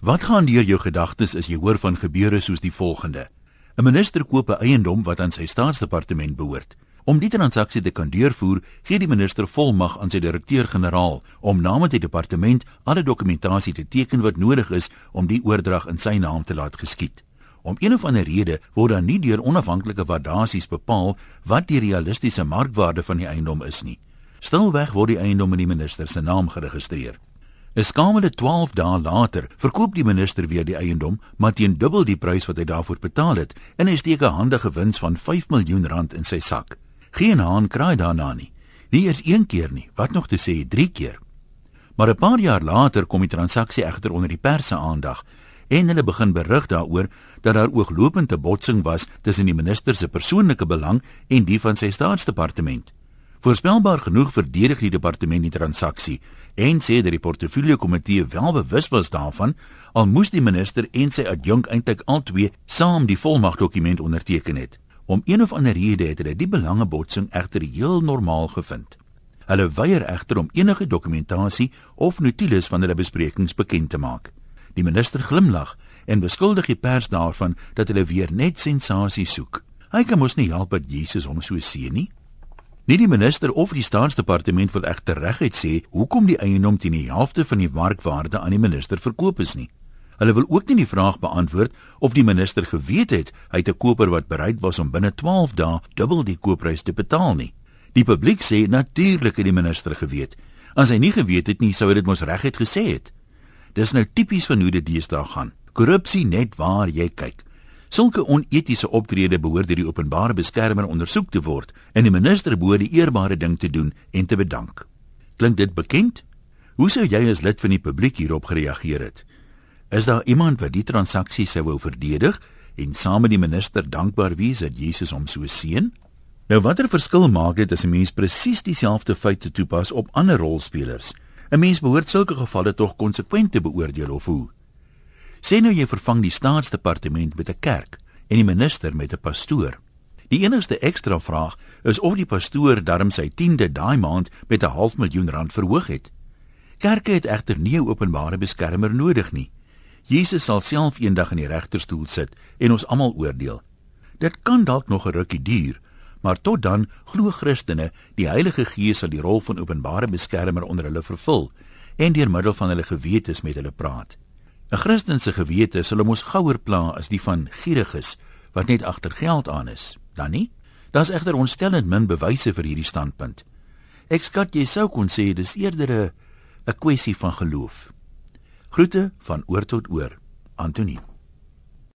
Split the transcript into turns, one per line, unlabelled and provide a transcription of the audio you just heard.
Wat gaan deur jou gedagtes as jy hoor van gebeure soos die volgende? 'n Minister koop 'n eiendom wat aan sy staatsdepartement behoort. Om die transaksie te kan deurvoer, gee die minister volmag aan sy direkteur-generaal om namens die departement alle dokumentasie te teken wat nodig is om die oordrag in sy naam te laat geskied. Om een of ander rede word dan nie deur onafhanklike waardasies bepaal wat die realistiese markwaarde van die eiendom is nie. Stilweg word die eiendom in die minister se naam geregistreer. 'n Skamele 12 dae later verkoop die minister weer die eiendom, maar teen dubbel die prys wat hy daarvoor betaal het, en hy steek 'n handige wins van 5 miljoen rand in sy sak. Geen haan kraai daarna nie. Nie eers een keer nie, wat nog te sê 3 keer. Maar 'n paar jaar later kom die transaksie egter onder die pers se aandag en hulle begin berig daaroor dat daar ooglopende botsing was tussen die minister se persoonlike belang en die van sy staatsdepartement. Voorspelbaar genoeg verdedig die departement die transaksie en sê dat die portefeulje komitee wel bewus was daarvan al moes die minister en sy adjunk eintlik albei saam die volmagdokument onderteken het. Om een of ander rede het hulle die belangebotsing egter heel normaal gevind. Hulle weier egter om enige dokumentasie of notules van hulle besprekings bekend te maak. Die minister glimlag en beskuldig die pers daarvan dat hulle weer net sensasie soek. Hy kan mos nie help dat Jesus hom so seën nie. Nie die minister of die staatsdepartement wil egter reguit sê hoekom die eiendom teen die helfte van die markwaarde aan die minister verkoop is nie. Hulle wil ook nie die vraag beantwoord of die minister geweet het hy het 'n koper wat bereid was om binne 12 dae dubbel die koopprys te betaal nie. Die publiek sê natuurlik het die minister geweet. As hy nie geweet het nie, sou hy dit mos reguit gesê het. Dis nou tipies van hoe dit deesdae gaan. Korrupsie net waar jy kyk. Sulke onetiese optrede behoort deur die openbare beskermer ondersoek te word en die minister behoort die eerbare ding te doen en te bedank. Klink dit bekend? Hoe sou jy as lid van die publiek hierop gereageer het? Is daar iemand wat die transaksie sou wou verdedig en saam met die minister dankbaar wees dat Jesus hom so seën? Nou watter verskil maak dit as 'n mens presies dieselfde feite toepas op ander rolspelers? 'n Mens behoort sulke gevalle tog konsekwent te beoordeel of hoe? Sê nou jy vervang die staatsdepartement met 'n kerk en die minister met 'n pastoor. Die enigste ekstra vraag is of die pastoor darm sy 10de daai maand met 'n half miljoen rand verhoog het. Kerke het egter nie 'n openbare beskermer nodig nie. Jesus sal self eendag in die regterstoel sit en ons almal oordeel. Dit kan dalk nog 'n rukkie duur, maar tot dan glo Christene die Heilige Gees sal die rol van openbare beskermer onder hulle vervul en deur middel van hulle gewetes met hulle praat. 'n Christen se gewete sal hom ons gouer pla as die van gieriges wat net agter geld aan is. Dan nie? Daar's egter ontstellend min bewyse vir hierdie standpunt. Ek skat jy sou kon sê dis eerder 'n 'n kwessie van geloof. Groete van oor tot oor. Antonie